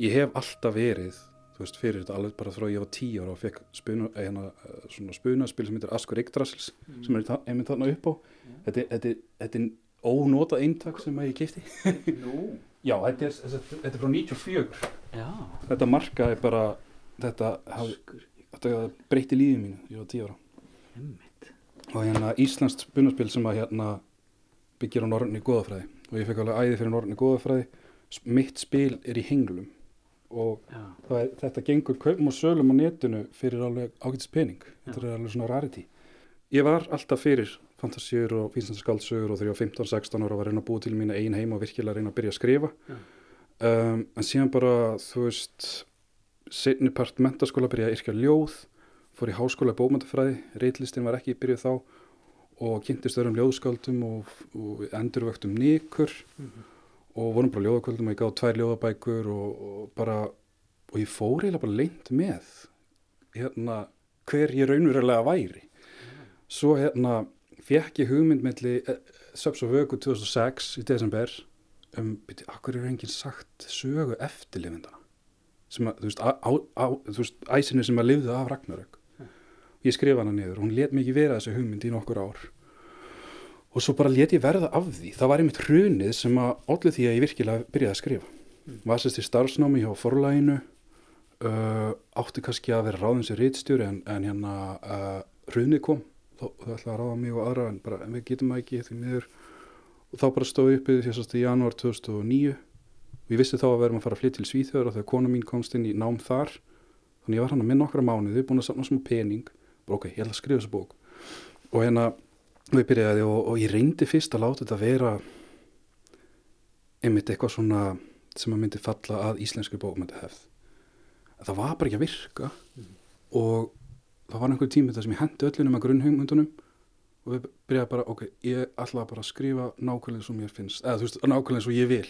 ég hef alltaf verið þú veist, fyrir þetta alveg bara frá ég var tíu ára og fekk spuna, hérna, eh, svona spunaspil sem heitir Askur Yggdrasils sem er einmitt þarna upp á. Þetta, er- þetta, er- þetta er ónotað eintak sem að ég kefti Nú, já, þetta er, þetta, þetta er frá 94 já, þetta markaði bara þetta, hafði, þetta breytti lífið mínu ég var tíu ára. Emmitt. Og hérna Íslands spunaspil sem að hérna byggir á norrænni góðafræði og ég fekk alveg æði fyrir norrænni góðafræði mitt spil er í henglum og Já, er, þetta gengur kaupum og sölum á netinu fyrir alveg ágætis pening. Þetta er alveg svona rarity. Ég var alltaf fyrir fantasíur og vísnarskáldsögur og þegar ég var 15-16 ára var reyna að búa til mína ein heima og virkilega reyna að byrja að skrifa. Um, en síðan bara þú veist setni part mentaskóla byrja að yrkja ljóð fór í háskóla bókmyndafræði reitlistin var ekki byrjuð þá og kynntist öðrum ljóðskáldum og, og endurvöktum nikur og vorum bara ljóðakvöldum og ég gáði tvær ljóðabækur og, og bara og ég fór eiginlega bara leint með hérna hver ég raunverulega væri. Svo hérna fekk ég hugmynd melli eh, Söps og Vöku 2006 í desember um, byrju, akkur er enginn sagt sögu eftirlifindana sem að, þú veist, á, á, þú veist, æsinu sem að lifðu af Ragnarök ég skrifa hana niður, hún let mikið vera þessi hugmynd í nokkur ár. Og svo bara let ég verða af því. Það var einmitt hrunið sem að allir því að ég virkilega byrjaði að skrifa. Mm. var sérst í starfsnámi hjá forlæginu uh, átti kannski að vera ráðins í rítstjóri en, en hérna uh, hrunið kom. Þá ætlaði að ráða mig og aðra en bara en við getum það ekki því miður. Og þá bara stóð uppið að í janúar 2009 og ég vissi þá að verðum að fara að flytja til Svíþjóður og þegar kona mín komst inn í nám þar þannig ég var hann að minna okkar mánuði búin að samna smá pening ok, ég ætla að skrifa þessu bók. Og hérna ég byrjaði og, og ég reyndi fyrst að láta þetta vera einmitt eitthvað svona sem að myndi falla að íslensku bókmyndu hefð það var bara ekki að virka. Og það var einhver tími þar sem ég hendi öllunum að grunnhugmyndunum og við byrjaði bara, ok, ég ætla bara að skrifa nákvæmlega sem mér finnst, eða þú veist, nákvæmlega og ég vil.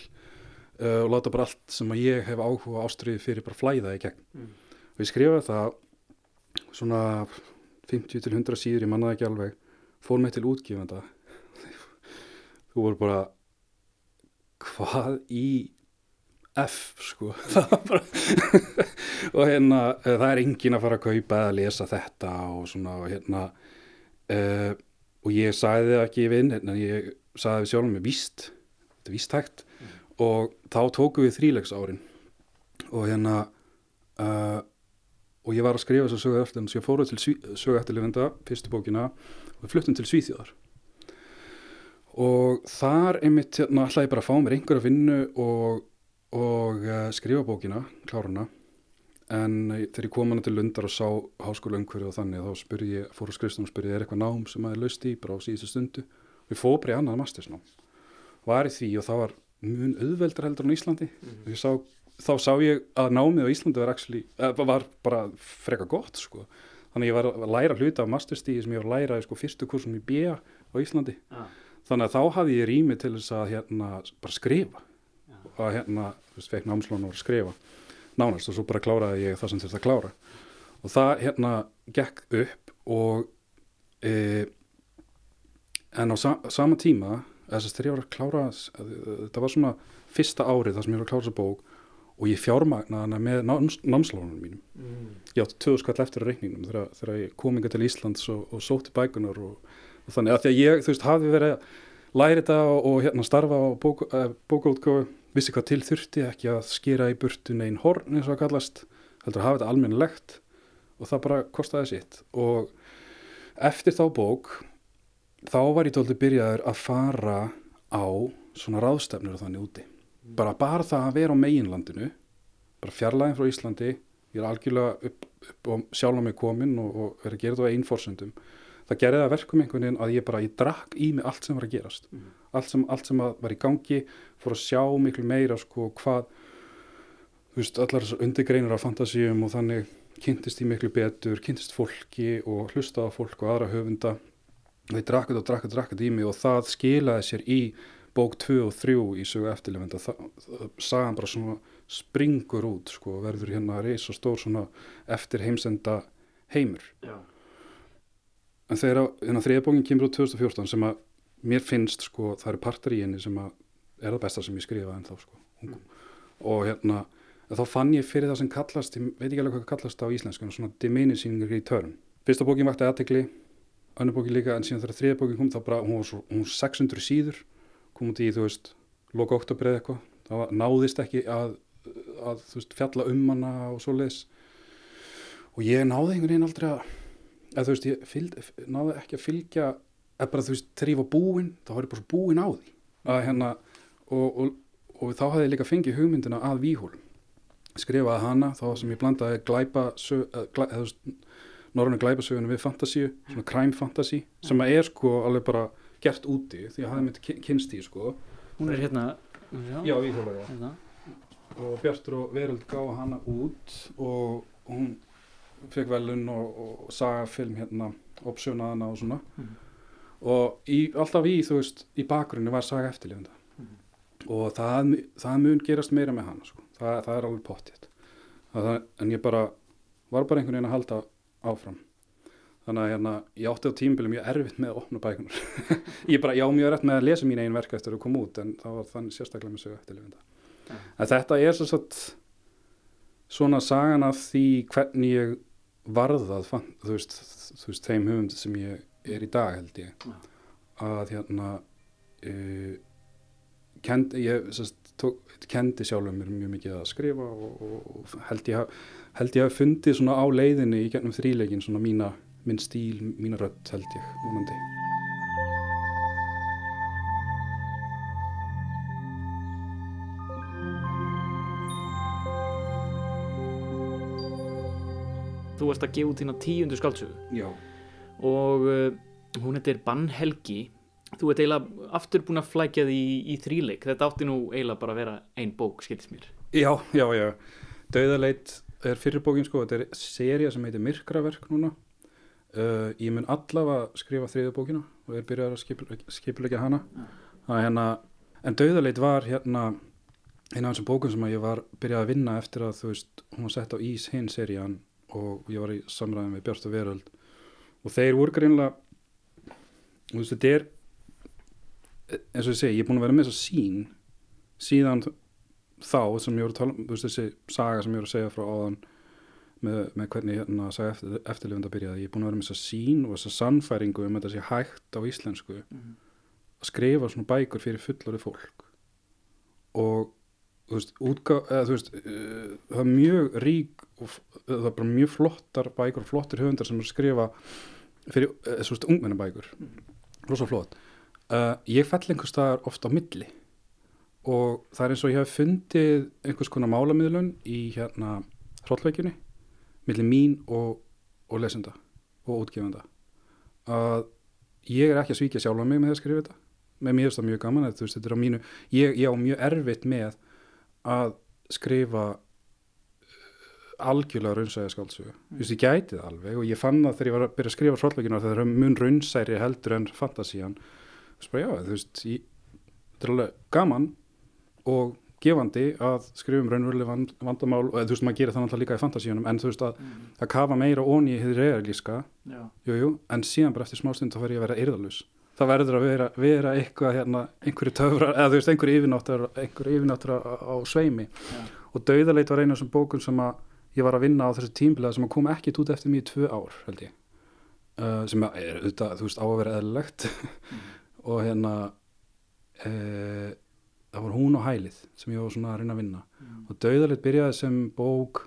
Uh, og láta bara allt sem að ég hef áhuga ástriði fyrir bara flæða í gegn. Mm. og ég skrifaði það svona 50 til 100 síður, ég mannaði ekki alveg fór mig til útgifenda þú voru bara hvað í F sko? Bara og hérna eh, það er engin að fara að kaupa eða lesa þetta og svona og hérna uh, og ég sagði það ekki við inn en ég sagði við sjálfum með víst þetta er vístækt og þá tókum við þrílegs árin og hérna uh, og ég var að skrifa þess að sögu eftir þannig að ég fóruð til sögu eftirlifenda fyrstu bókina og við fluttum til Svíþjóðar. Og þar einmitt hérna ætlaði ég bara að fá mér einhverja vinnu og, og uh, skrifa bókina, kláruna en uh, þegar ég kom hana til Lundar og sá háskóla umhverju og þannig þá spurði ég, fór á skrifstunum og spurði er eitthvað nám sem maður laust í? Bara á síðustu stundu. Ég fór bara í annað mastersnám. Var í því og það var mun auðveldar heldur en á Íslandi. Og ég sá, þá sá ég að námið á Íslandi var, actually, uh, var bara freka gott sko. Þannig að ég var að læra hluta af masterstíði sem ég var að læra sko, fyrstu kursum í BIA á Íslandi. Ah. þannig að þá hafði ég rými til þess að hérna bara skrifa. Og að hérna, þú veist, fekk var að skrifa. Nánast og svo bara kláraði ég það sem þurfti að klára. Og það hérna gekk upp og e, en á sa sama tíma þess að þegar ég var að klára þetta var svona fyrsta árið þar sem ég var að klára þessa bók og ég fjármagnaði hana með náms, námslánunum mínum. Mm. ég átti tvöðu skall eftir á reikningnum þegar, þegar ég kom inga til Íslands og, og sótti bækunar og, og þannig. Að því að ég, þú veist, hafi verið að læra þetta og, og hérna starfa á bók, uh, bókaútgáfu, vissi hvað til þurfti ekki að skýra í burtu negin horn eins og að kallast, heldur að hafa þetta almennilegt og það bara kostaði sitt. Og eftir þá bók þá var ég tóldi byrjaður að fara á svona ráðstefnur og þannig úti bara, bara það að vera á meginlandinu bara fjarlæðin frá Íslandi ég er algjörlega upp, upp og sjálf á mig komin og, og er að gera þetta á einforsendum það gerði það að verkum einhvern veginn að ég bara, ég drakk í mig allt sem var að gerast. Allt, sem, allt sem var í gangi fór að sjá miklu meira sko hvað þú veist, allar undirgreinur af fantasíum og þannig kynntist ég miklu betur, kynntist fólki og hlustaði á fólk og aðra höfunda. Og ég drakk þetta og drakk þetta og drakk þetta í mig og það skilaði sér í bók 2 og 3 í sögu eftirlefenda sagan bara svona springur út sko, verður hérna reis og stór svona eftir heimsenda heimur. Já. en þegar hérna, þriða bókin kemur út 2014 sem að mér finnst sko, það eru partar í henni sem að er það besta sem ég skrifa en þá sko og hérna, þá fann ég fyrir það sem kallast, ég veit ekki alveg hvað kallast á íslensku, en svona diminishing return. Fyrsta bókin vakti aðtegli önnur bókin líka, en síðan þegar þriða bókin kom þá bara, hún var svo, hún var 600 síður kom út í, þú veist, loka oktober eða eitthvað, það náðist ekki að, að, veist, fjalla um hana og svo leis og ég náði einhvern veginn aldrei að eða þú veist, ég fylg, náði ekki að fylgja eða bara, þú veist, var búinn þá var ég bara svo búinn á því. Að hérna, og, og, og þá hafði ég líka fengið hugmyndina að víhólum. Skrifaði hana, þá sem ég blandaði glæpa, norrönu glæpasögunum við fantasíu, svona crime fantasy sem að er sko alveg bara gert úti því að mitt ky- kynst í sko Hún er hérna, já, Já, já hérna. og Bjartur og Veröld gáði hana út og hún fekk velun og, og sagafilm hérna opsjónaði hana og svona Mhm. og í, alltaf í, þú veist, í bakgrunni var saga eftirlifenda Mhm. og það, það mun gerast meira með hana sko. það, það er alveg pottið það, en ég bara var bara einhvern veginn að halda áfram þannig að hérna, ég átti á tímbilum mjög erfitt með að opna bækunar ég bara, ég á mjög rætt með að lesa mín einn verk eftir að koma út en það var þannig sérstaklega með sögu eftirlifenda. En þetta er svo satt svona sagan af því hvernig ég varðað fann, þú, veist, þú veist þeim höfund sem ég er í dag held ég. Að hérna uh, kendi, ég sest, tók, kendi sjálfur mér mjög mikið að skrifa og, og, og held ég að fundið svona á leiðinni í gennum þríleikin svona mína, minn stíl, mína rödd held ég vonandi Þú ert að gefa út þína tíundu skáldsögu Já. og uh, hún heitir Bannhelgi. Þú ert eiginlega aftur búin að flækja því í, í þríleik. Þetta átti nú eiginlega bara að vera ein bók, skiltist mér. Já, já, já. Dauðaleit er fyrirbókin sko, þetta er seria sem heitir Myrkraverk núna. Uh, ég mun allavega skrifa þriðu bókina og er byrjað að skipulegja hana. Það er hérna, en Dauðaleit var hérna eina af þessum bókum sem að ég var byrjað að vinna eftir að þú veist, hún var sett á ís hinn serían og ég var í samræðum við Björst og Veröld. Og þeir voru greinlega þú veist, þetta er eins og ég segi, ég er búin að vera með þessa sín síðan þá sem ég voru að tala um, þú veist þessi saga sem ég voru að segja frá áðan með, með hvernig hérna eftir, eftirlifenda byrjaði, ég er búin að vera með þessa sín og þessa sannfæringu um að þetta sé hægt á íslensku. Að skrifa svona bækur fyrir fullori fólk. Og þú veist, útgá, eða, þú veist uh, það er mjög rík og það er bara mjög flottar bækur og flottir höfundar sem er að skrifa fyrir, uh, þú veist, ungmennabækur. Rosa flott. Uh, ég fell einhvers staðar oft á milli. Og það er eins og ég hef fundið einhvers konar málamiðlun í hérna hrollveikjunni milli mín og, og lesenda og útgefenda. Að ég er ekki að svíkja sjálfa mig með að skrifa þetta. Með mér er það mjög gaman að veist þetta er á mínu ég, ég á mjög erfitt með að skrifa uh, algjörlega raunsæja skáldsögu. Mm. ég gæti það alveg og ég fann það þegar ég var að byrja að skrifa hrollveikjuna það er mun raunsæri heldur en fantasían. Þú veist já, þú veist ég, þetta er alveg gaman og gefandi að skrifa um raunveruleg vand, vandamál og þú veist maður gerir það náttúrulega líka í fantasíunum en þú veist að, að kafa meira onni í hefði realíska Já. jú, jú, en síðan bara eftir smástund þá fer ég að vera eirðalus það verður að vera, vera eitthvað hérna, einhverju töfrar, eða þú veist einhverju yfirnáttur einhverju yfirnáttur á, á sveimi. Já. og Dauðaleit var einu af þessum bókum sem að ég var að vinna á þessu tímbilað sem kom ekki út eftir í tvö ár held ég. Uh, sem er auðvitað, þú veist, á að vera eðlilegt. Og hérna uh, það var hún og hælið sem ég var svona að reyna að vinna. Og Dauðaleit byrjaði sem bók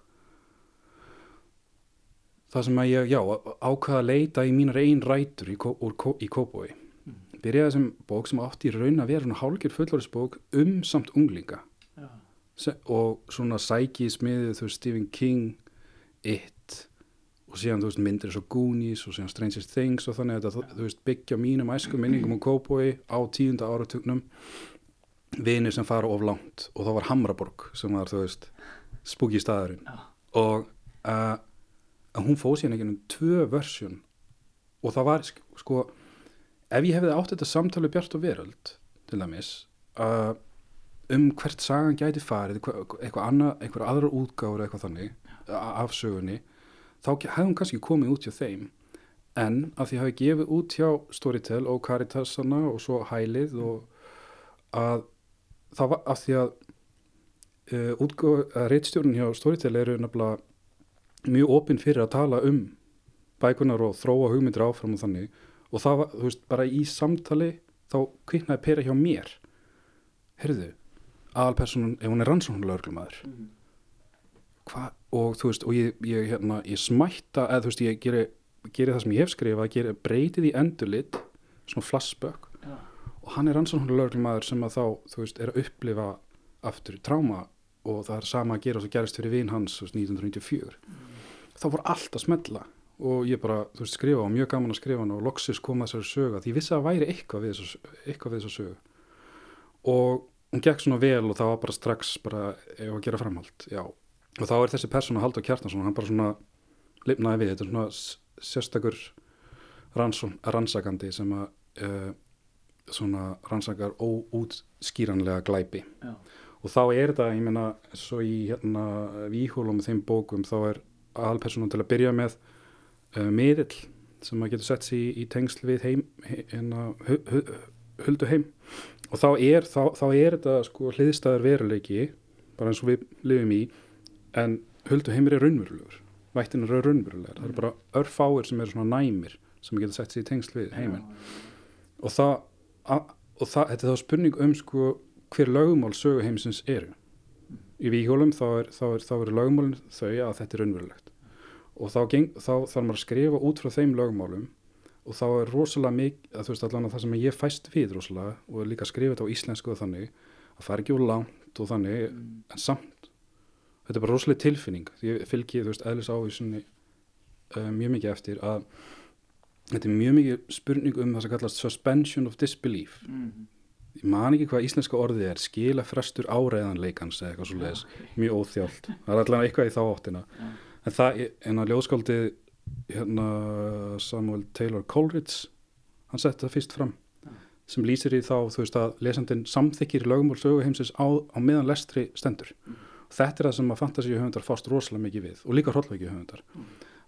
það sem að ég, já, ákvaða að leita í mínar einn rætur í, Kó- í Kópói byrjaði sem bók sem átti í raun að vera svona hálgjör fullorðsbók um samt unglinga. Se, og svona sæki í smiðið þú veist Stephen King It og síðan þú veist myndir og Goonies og síðan Stranger Things og þannig að þetta þú veist byggja mínum æsku minningum um Kópói á tíunda áratugnum vinir sem fara of langt og þá var Hamraborg sem var þú veist spooky staðurinn Já. og uh, hún fóð síðan ekki um tvö versjun og það var sk- sko ef ég hefði átt þetta samtali Bjart og Veröld til dæmis uh, um hvert sagan gæti farið eitthvað, annað, eitthvað aðra útgáður eitthvað þannig af sögunni þá hefði hún kannski komið út hjá þeim en að því hafi gefið út hjá Storytel og Caritasana og svo Hælið og að það var að því að uh, útgóð, að reitstjórn hjá Storytel eru nefnilega mjög opinn fyrir að tala um bækunar og þróa hugmyndir áfram og þannig. Og það var, þú veist, bara í samtali þá kviknaði pera hjá mér. Heyrðu, aðalpersonan ef hún er rannsóknulegur hvað, og þú veist, og ég, ég, hérna, ég smætta, eða þú veist, ég geri, geri það sem ég hef skrifað, geri, breytið í endurlit, svona flashback. Og hann er rannsóknulegur sem að þá, þú veist, er að upplifa aftur tráma og það er sama að gera og svo gerist fyrir vin hans þú veist, 1994 þá voru allt að smetla og ég bara, þú veist, skrifa og mjög gaman að skrifa hann og loksis koma þessari sögu því ég vissi að það væri eitthvað við þessu sögu. Og hún gekk svona vel og það var bara strax bara ef að gera framhald, já. Og þá er þessi persóna Haldur Kjartansson, hann bara svona lifnaði við, þetta er svona sérstakur rannsakandi sem að uh, svona rannsakar óútskýranlega glæpi. Já. og þá er þetta, ég meina svo í hérna víhólum og þeim bókum þá er aðalpersonum til að byrja með uh, miðill sem að getur sett sér í, í tengsl við heim he- hérna, huldu heim og þá er, þá, þá er þetta sko hliðstæður veruleiki bara eins og við lifum í en huldu heimir er raunverulegur. Vættinur er raunverulegar, það eru bara örfáir sem eru svona næmir sem getur sett sér í tengsl við heiminn. Og það, að, og það þetta er þá spurning um sko hver lögumál sögu heimsins eru. Í víhjólum þá er, þá er, þá er lögumálin þau að þetta er raunverulegt. Og þá, geng, þá þarf maður að skrifa út frá þeim lögumálum og þá er rosalega mikið, þú veist allan að það sem ég fæst við rosalega og er líka að skrifa þetta á íslensku og þannig að það er ekki úr langt og þannig en samt, þetta er bara rosalega tilfinning. Því ég fylgi, þú veist, eðlis ávísunni uh, mjög mikið eftir að þetta er mjög mikið spurning um það sem kallast suspension of disbelief. Ég man ekki hvað íslenska orðið er skila frestur áreiðanleikans eða eitthvað svo leiðis, mjög óþjált. Það er allavega eitthvað í þá áttina. En það, en að ljóðskáldið hérna Samuel Taylor Coleridge hann setti það fyrst fram sem lýsir í þá, þú veist að lesandinn samþykir lögumál söguheimsins á, á meðan lestri stendur. Þetta er það sem að fantasíu höfundar fást rosalega mikið við og líka hrollveiki höfundar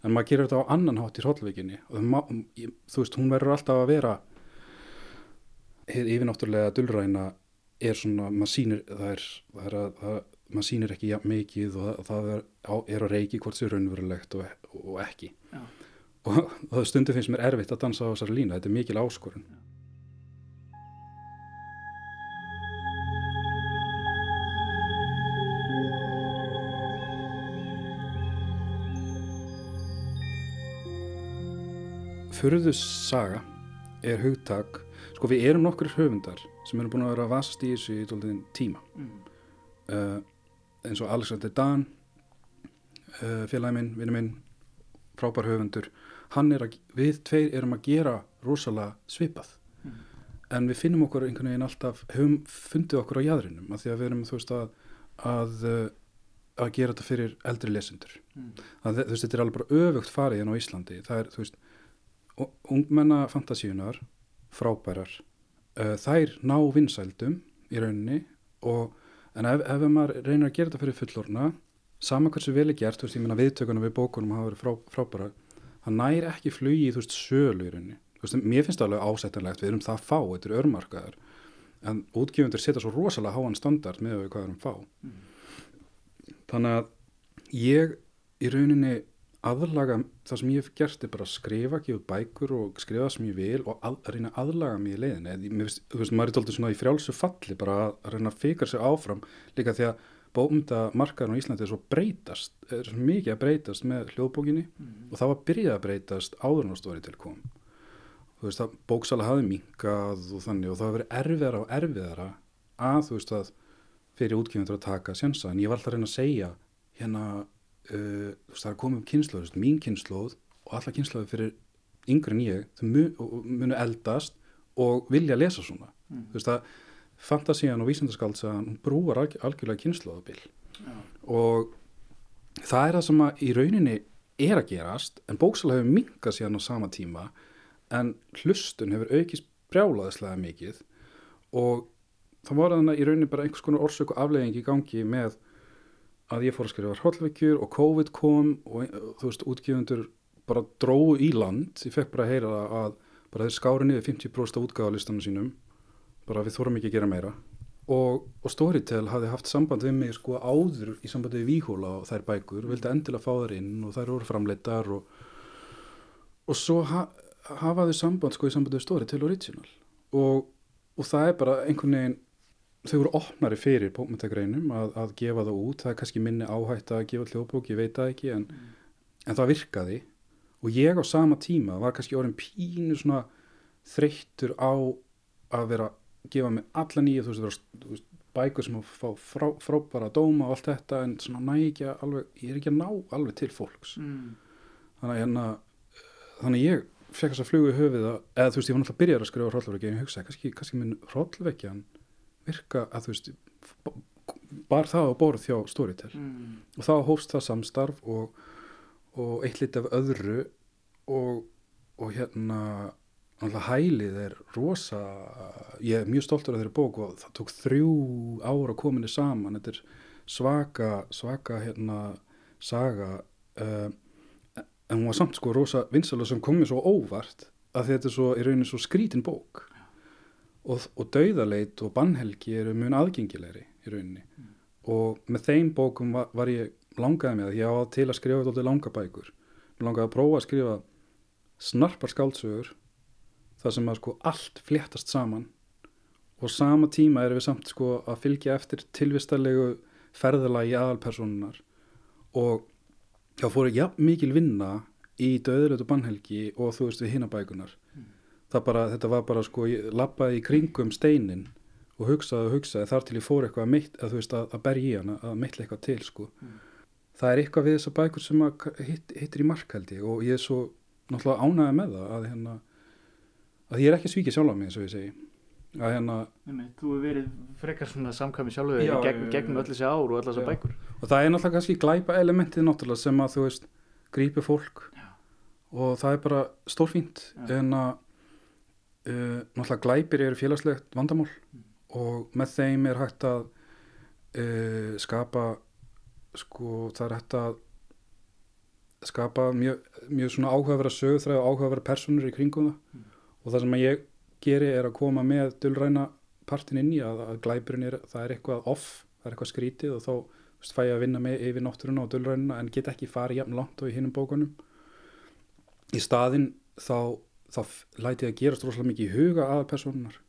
en maður gerir þetta á annan hátt í hrollveikinni og þú veist, hún verður alltaf að vera yfirnáttúrulega dulræna er svona, maður sýnir það er, það er að, það, maður sýnir ekki mikið og það, er, á, er að reiki hvort sér raunverulegt og, og ekki. Já. og það stundu finnst mér erfitt að dansa á þessari lína, þetta er mikil áskorun. Furðu saga er hugtak, sko við erum nokkur höfundar sem erum búin að vera að vasast í þessu í dóldiðin tíma. Uh, eins og Alexander Dan uh, félagi minn, vinnu minn frábær höfundur hann er að, við tveir erum að gera rosalega svipað. En við finnum okkur einhvern veginn alltaf höfum fundið okkur á jæðrinum af því að við erum þú veist að að, uh, að gera þetta fyrir eldri lesendur. Það, þú veist þetta er alveg bara öfugt farið hérna á Íslandi. Það er þú veist u- ungmenna fantasíunar frábærar. Uh, þær ná vinsældum í rauninni og en ef, ef maður reynir að gera þetta fyrir fullorna sama hversu vel er gert, þú veist, ég meina viðtökunum við bókunum hafa verið frá, frábæra það nær ekki flugi í, þú veist, sölu í rauninni. Þú veist, mér finnst það alveg ásettanlegt við erum það fá, þetta er örmarkaðar en útgefundur setja svo rosalega háan standard með við hvað erum fá. Þannig að ég í rauninni aðlaga það sem ég hef gert er bara að skrifa, gefa bækur og skrifa sem ég vil og að, að reyna að aðlaga mig í leiðinni. Eða, mér þú veist, maður er tóltið svona í frjálsu falli bara að, reyna að fikra sig áfram líka því að bómynda markaðurinn á Íslandi er svo breytast, er svo mikið að breytast með hljóðbókinni og það var byrjað að breytast áður en á stóri til kom. Þú veist að bóksala hafi minkað og þannig og það hafi verið erfiðara og erfiðara að þú veist að fyrir útgefundur uh, það er að koma um veist, mín kynnslóð og alla kynnslóði fyrir yngri en ég þau mu, og- og munu eldast og vilja lesa svona. Þú veist að fantasían og vísindaskaldsagan hún brúar alg, algjörlega kynnslóðabil og það er það sem að í rauninni er að gerast en bóksala hefur minkað síðan á sama tíma en hlustun hefur aukist brjálaðislega mikið. Og það var þannig í rauninni bara einhvers konar orsök og aflegging í gangi með að ég fór að skrifa hrollveikjur og COVID kom og eh, þú veist útgefundur bara dróðu í land. Ég fekk bara að heyra að bara þeir skáru niður 50% af útgáðalistanum sínum bara við þórum ekki að gera meira. Og, og Storytel hafði haft samband við mig sko áður í sambandi við Víhóla og þær bækur, vildi endilega fá þær inn og þær voru framleitar og, og svo ha, hafaðu samband sko í sambandi við Storytel Original. Og, og það er bara einhvern veginn þau voru opnari fyrir bókmyndagreinum að, að gefa það út, það er kannski minni áhætt að gefa hljóðbók, ég veit það ekki en, en það virkaði. Og ég á sama tíma var kannski orðin pínu svona þreyttur á að vera að gefa mig alla nýja þú veist, þú veist bækur sem að fá frá, frábara dóma og allt þetta en svona næ ekki að alveg, ég er ekki að ná alveg til fólks. Mm. þannig að hérna þannig að ég fekk þess að flugu í höfuð að, eða þú veist, ég var náttúrulega að byrja að skrifa hrollvekja en ég hugsaði, kannski, kannski minn hrollvekjan virka að þú veist bar það á borð hjá Storytel. Mm. og þá hófst það samstarf og, og eitt lit af öðru og, og hérna náttúrulega hælið er rosa ég er mjög stoltur af þeirri bók og það tók þrjú ára kominni saman. Þetta er svaka svaka hérna saga uh, en hún var samt sko rosa vinsalega sem kom mér svo óvart að þetta er svo í rauninni svo skrítin bók og, og dauðaleit og bannhelgi eru mun aðgengilegri í rauninni. Og með þeim bókum var, var ég langaði með það, ég á til að skrifa þetta langa bækur, mér langaði að prófa að skrifa snarpar skáldsögur þar sem að sko allt fléttast saman. Og sama tíma erum við samt sko að fylgja eftir tilvistarlegu ferðalagi aðalpersonunar og þá fór ég jafn mikil vinna í döðlötu bannhelgi og þú veist við hinabækunar það bara, þetta var bara sko, ég lappaði í kringum steinin og hugsaði og hugsaði þar til ég fór eitthvað að, meitt, að, þú veist, að, að berja í hana, að meitla eitthvað til sko. það er eitthvað við þessar bækur sem hitt, hittir í mark held ég og ég er svo náttúrulega ánægði með það að, hérna, að ég er ekki svíkið sjálf á mig eins og ég segi að hérna, Einmitt, Þú hefur verið frekar svona samkvæmi sjálfur Já, gegn, gegnum já. öll þessi ár og öll þessar Já. bækur og það er náttúrulega kannski glæpa elementið náttúrulega sem að þú veist grípi fólk Já. og það er bara stórfínt en að uh, náttúrulega glæpir eru félagslegt vandamál Mm. og með þeim er hægt að uh, skapa sko það er hægt að skapa mjög, mjög svona áhugaverða sögutræð og áhugaverða personur í kringum það Mm. og það sem ég geri er að koma með dulræna partin inn í að, að glæpurinn er, það er eitthvað off, það er eitthvað skrítið og þá fæ ég að vinna með yfir náttúruna og dulrænina en get ekki farið jafn langt og í hinnum bókunum í staðinn þá, f- læti að gerast rosalega mikið í huga að personunar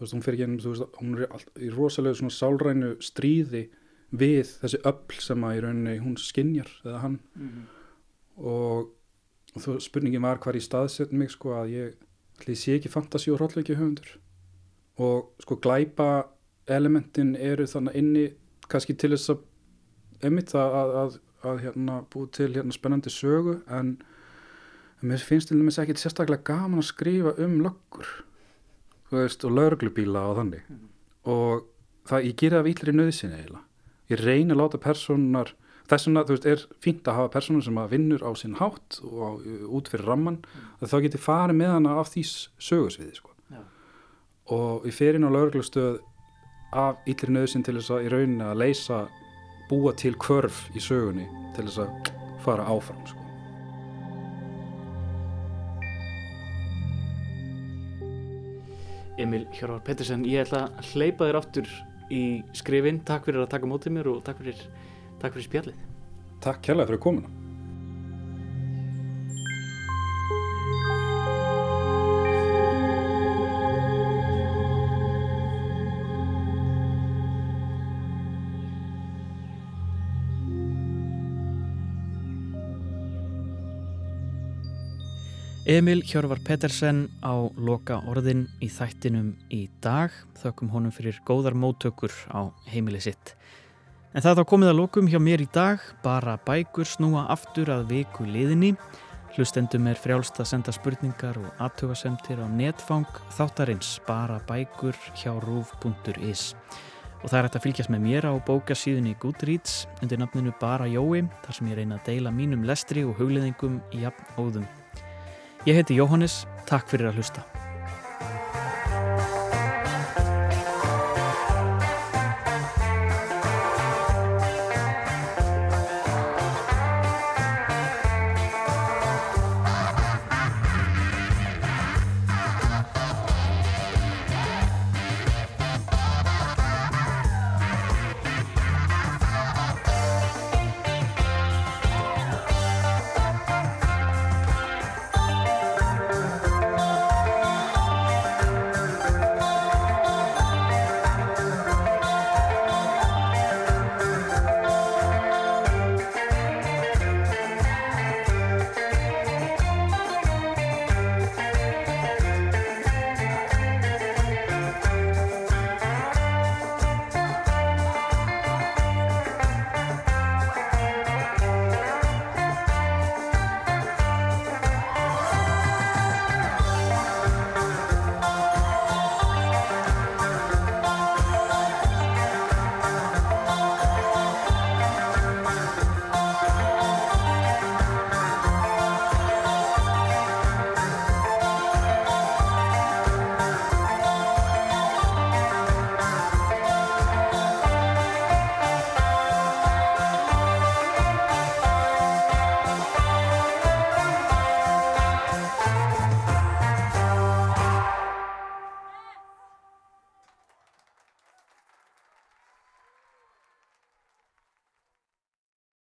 þú veist, hún fyrir ekki þú veist, hún er allt, í rosalega svona sálrænu stríði við þessi öll sem að í rauninni hún skinjar eða hann. Og, og þú, spurningin var hvar í staðsett mig sko að ég ætli sé ekki fantasi og hrollveiki höfundur. Og sko glæpa elementin eru þannig inni kannski til þess að einmitt að, að, að, að hérna, búið til hérna, spennandi sögu en mér finnst til dæmis ekki sérstaklega gaman að skrifa um löggur veist, og lögreglubíla og þannig og það, ég gera það af illri nöðsinn eiginlega ég reyni að láta personar þess vegna, þú veist, er fínt að hafa personar sem að vinnur á sinn hátt og á, út fyrir ramman, að þá geti farið með hana af því sögusviði sko. Já. og ég fer inn á lögreglustöð af illri nöðsinn til þess að í rauninni að leysa búa til kvörf í sögunni til þess að fara áfram sko. Emil Hjörvar Pettersen, ég ætla að hleypa þér aftur í skrifin. Takk fyrir að taka mótið mér og takk fyrir, takk fyrir spjallið. Takk kærlega fyrir komuna Emil Hjörvar Pettersen á loka orðin í þættinum í dag þökkum honum fyrir góðar móttökur á heimili sitt En það þá komið að lokum hjá mér í dag, bara bækur snúa aftur að viku liðinni. Hlustendum er frjálst að senda spurningar og aðtugasemtir á netfang þáttarins bara bækur hjá rúf.is. Og það er hægt að fylgjast með mér á bókasíðunni Goodreads undir nafninu Bara Jói, þar sem ég reyna að deila mínum lestri og hugliðingum í jafn óðum. Ég heiti Jóhannes, takk fyrir að hlusta.